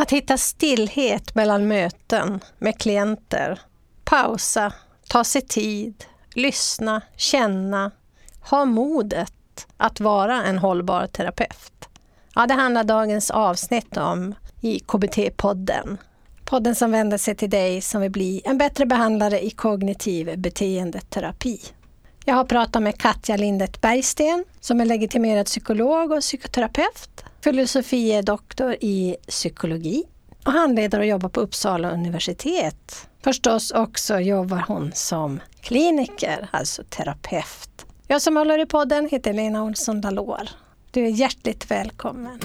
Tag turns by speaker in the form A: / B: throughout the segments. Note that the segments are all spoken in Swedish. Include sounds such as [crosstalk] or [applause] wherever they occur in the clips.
A: Att hitta stillhet mellan möten med klienter, pausa, ta sig tid, lyssna, känna, ha modet att vara en hållbar terapeut. Ja, det handlar dagens avsnitt om i KBT-podden. Podden som vänder sig till dig som vill bli en bättre behandlare i kognitiv beteendeterapi. Jag har pratat med Katja Lindet Bergsten som är legitimerad psykolog och psykoterapeut, filosofie doktor i psykologi och handledare och jobbar på Uppsala universitet. Förstås också jobbar hon som kliniker, alltså terapeut. Jag som håller i podden heter Lena Olsson Dalor. Du är hjärtligt välkommen.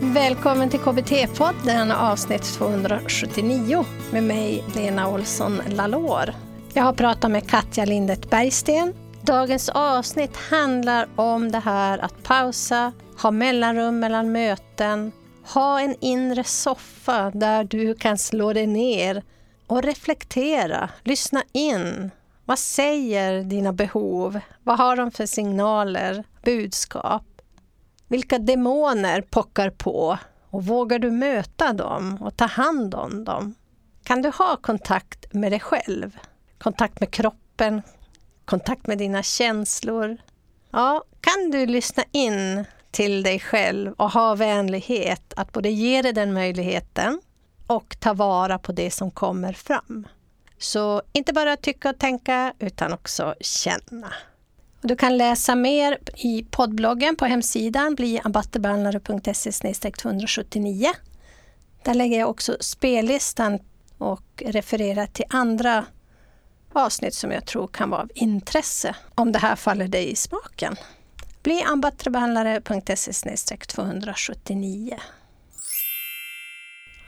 A: Välkommen till KBT-podden avsnitt 279 med mig Lena Olsson Lalor. Jag har pratat med Katja Lindet Bergsten. Dagens avsnitt handlar om det här att pausa, ha mellanrum mellan möten, ha en inre soffa där du kan slå dig ner och reflektera, lyssna in. Vad säger dina behov? Vad har de för signaler, budskap? Vilka demoner pockar på? Och vågar du möta dem och ta hand om dem? Kan du ha kontakt med dig själv? Kontakt med kroppen? Kontakt med dina känslor? Ja, kan du lyssna in till dig själv och ha vänlighet att både ge dig den möjligheten och ta vara på det som kommer fram. Så inte bara tycka och tänka utan också känna. Du kan läsa mer i poddbloggen på hemsidan bliambattebehandlare.se 279. Där lägger jag också spellistan och refererar till andra avsnitt som jag tror kan vara av intresse om det här faller dig i smaken. Bli ambattrebehandlare.se 279.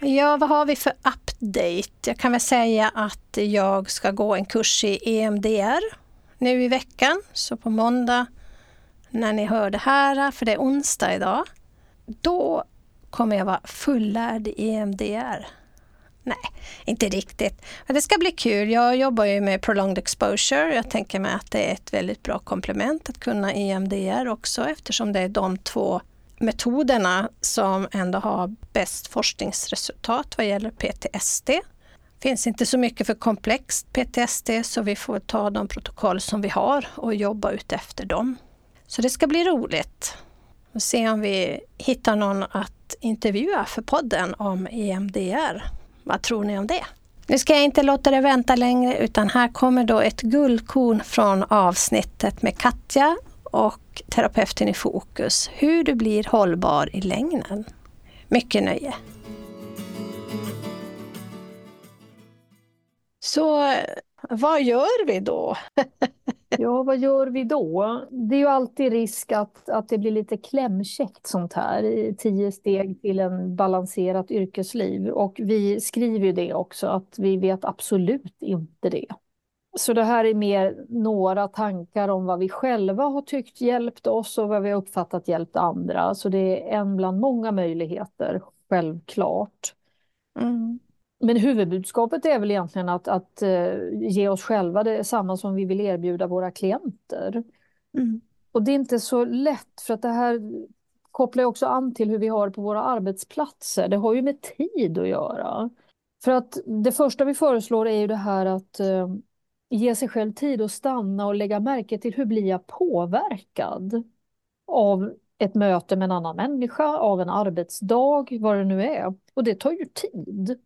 A: Ja, vad har vi för update? Jag kan väl säga att jag ska gå en kurs i EMDR nu i veckan. Så på måndag när ni hör det här, för det är onsdag idag, då kommer jag vara fullärd i EMDR. Nej, inte riktigt. Men det ska bli kul. Jag jobbar ju med prolonged exposure. Jag tänker mig att det är ett väldigt bra komplement att kunna EMDR också eftersom det är de två metoderna som ändå har bäst forskningsresultat vad gäller PTSD Det finns inte så mycket för komplext PTSD så vi får ta de protokoll som vi har och jobba ut efter dem. Så det ska bli roligt. Och se om vi hittar någon att intervjua för podden om EMDR. Vad tror ni om det? Nu ska jag inte låta det vänta längre utan här kommer då ett guldkorn från avsnittet med Katja och terapeuten i fokus. Hur du blir hållbar i längden. Mycket nöje! Så vad gör vi då? [laughs]
B: ja, vad gör vi då? Det är ju alltid risk att, att det blir lite klämkäckt sånt här i tio steg till en balanserat yrkesliv. Och vi skriver ju det också, att vi vet absolut inte det. Så det här är mer några tankar om vad vi själva har tyckt hjälpt oss och vad vi har uppfattat hjälpt andra. Så det är en bland många möjligheter, självklart. Mm. Men huvudbudskapet är väl egentligen att, att uh, ge oss själva det samma som vi vill erbjuda våra klienter. Mm. Och det är inte så lätt för att det här kopplar också an till hur vi har det på våra arbetsplatser. Det har ju med tid att göra. För att det första vi föreslår är ju det här att uh, ge sig själv tid att stanna och lägga märke till hur blir jag påverkad av ett möte med en annan människa, av en arbetsdag, vad det nu är. Och det tar ju tid.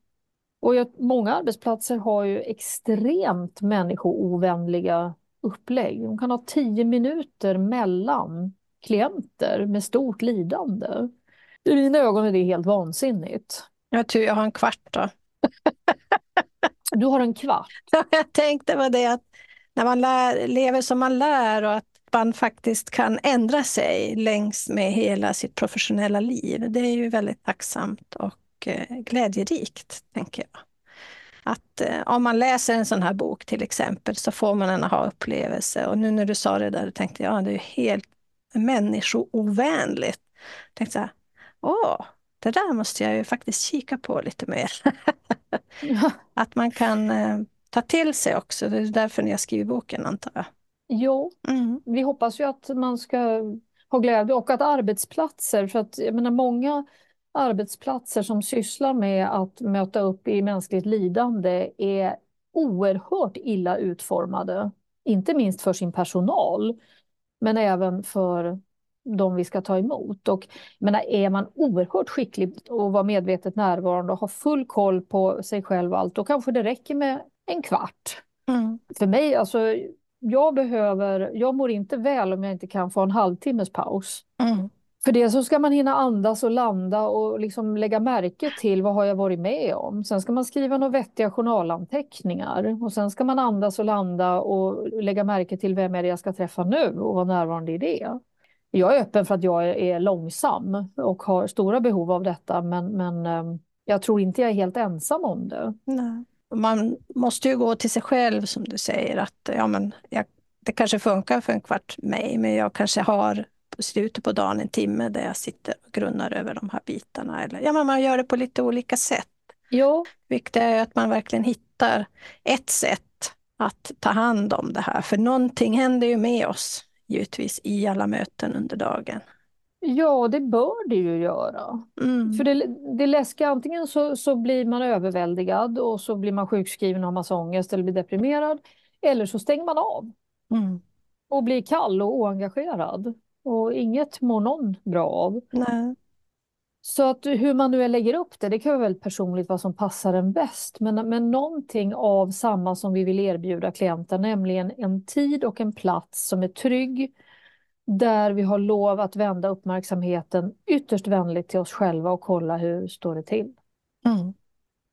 B: Och jag, många arbetsplatser har ju extremt människoovänliga upplägg. De kan ha tio minuter mellan klienter med stort lidande. I mina ögon är det helt vansinnigt.
A: Jag tror jag har en kvart då. [laughs]
B: Du har en kvart? [laughs]
A: jag tänkte på det att när man lär, lever som man lär och att man faktiskt kan ändra sig längs med hela sitt professionella liv. Det är ju väldigt tacksamt och Eh, glädjerikt, tänker jag. Att eh, om man läser en sån här bok till exempel så får man en aha-upplevelse. Och nu när du sa det där tänkte jag, ja, det är helt människoovänligt. Jag tänkte så här, åh, det där måste jag ju faktiskt kika på lite mer. Ja. [laughs] Att man kan eh, ta till sig också, det är därför ni har skrivit boken antar jag.
B: Jo,
A: Mm.
B: vi hoppas ju att man ska ha glädje och att arbetsplatser, för att jag menar många arbetsplatser som sysslar med att möta upp i mänskligt lidande är oerhört illa utformade. Inte minst för sin personal, men även för de vi ska ta emot. Och menar, är man oerhört skicklig och vara medvetet närvarande och ha full koll på sig själv och allt, då kanske det räcker med en kvart.
A: Mm.
B: För mig, alltså, jag behöver, jag mår inte väl om jag inte kan få en halvtimmes paus.
A: Mm.
B: För det så ska man hinna andas och landa och liksom lägga märke till vad har jag varit med om. Sen ska man skriva några vettiga journalanteckningar och sen ska man andas och landa och lägga märke till vem är det jag ska träffa nu och vara närvarande i det. Jag är öppen för att jag är, långsam och har stora behov av detta men, men ehm, jag tror inte jag är helt ensam om det.
A: Nej. Man måste ju gå till sig själv som du säger att ja, men jag, det kanske funkar för en kvart mig men jag kanske har slutet på dagen en timme där jag sitter och grunnar över de här bitarna. Eller, ja, men man gör det på lite olika sätt.
B: Ja,
A: Viktigt är att man verkligen hittar ett sätt att ta hand om det här. För någonting händer ju med oss givetvis i alla möten under dagen.
B: ja det bör det ju göra.
A: Mm.
B: För det, det läskiga, antingen så, så blir man överväldigad och så blir man sjukskriven och har massa ångest eller blir deprimerad. Eller så stänger man av
A: Mm.
B: och blir kall och oengagerad. Och inget mår någon bra av.
A: Nej.
B: Så att hur man nu lägger upp det, det kan vara väldigt personligt vad som passar en bäst. Men, men någonting av samma som vi vill erbjuda klienten, nämligen en tid och en plats som är trygg. Där vi har lov att vända uppmärksamheten ytterst vänligt till oss själva och kolla hur står det till.
A: Mm.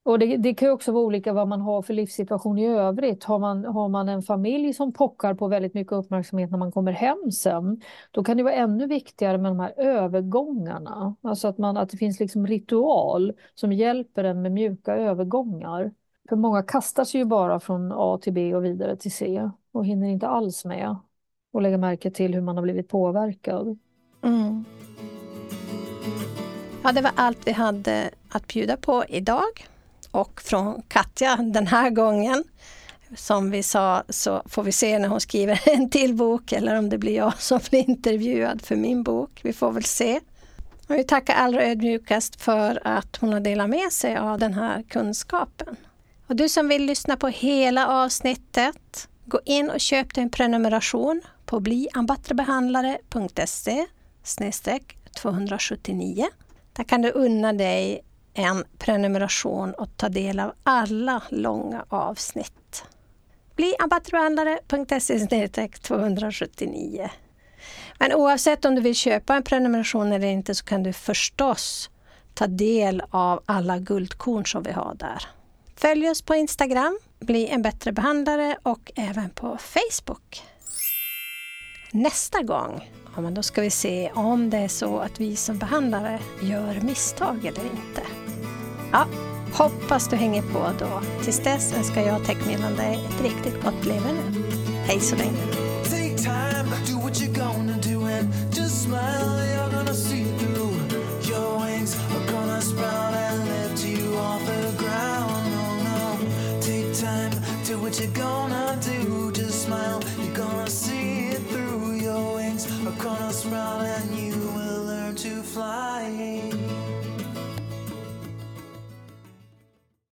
B: Och det, det kan ju också vara olika vad man har för livssituation i övrigt. Har man, har man en familj som pockar på väldigt mycket uppmärksamhet när man kommer hem sen, då kan det vara ännu viktigare med de här övergångarna. Alltså att, man, att det finns liksom ritual som hjälper en med mjuka övergångar. För många kastar sig ju bara från A till B och vidare till C och hinner inte alls med och lägga märke till hur man har blivit påverkad.
A: Mm. Ja, det var allt vi hade att bjuda på idag. Och från Katja den här gången. Som vi sa så får vi se när hon skriver [laughs] en till bok eller om det blir jag som blir intervjuad för min bok. Vi får väl se. Och vi tackar allra ödmjukast för att hon har delat med sig av den här kunskapen. Och du som vill lyssna på hela avsnittet, gå in och köp dig en prenumeration på bliambattrebehandlare.se 279. Där kan du unna dig en prenumeration och ta del av alla långa avsnitt. Bli abattbehandlare.se 279. Men oavsett om du vill köpa en prenumeration eller inte så kan du förstås ta del av alla guldkorn som vi har där. Följ oss på Instagram, bli en bättre behandlare och även på Facebook. Nästa gång, ja, men då ska vi se om det är så att vi som behandlare gör misstag eller inte. Ja, hoppas du hänger på då. Tills dess önskar jag Techmillan dig ett riktigt gott leverne. Hej så länge!
C: Take time, do what you're gonna do and just smile. You're gonna see through. Your wings are gonna sprout and lift you off the ground. Oh, no. Take time, do what you're gonna do. Fly.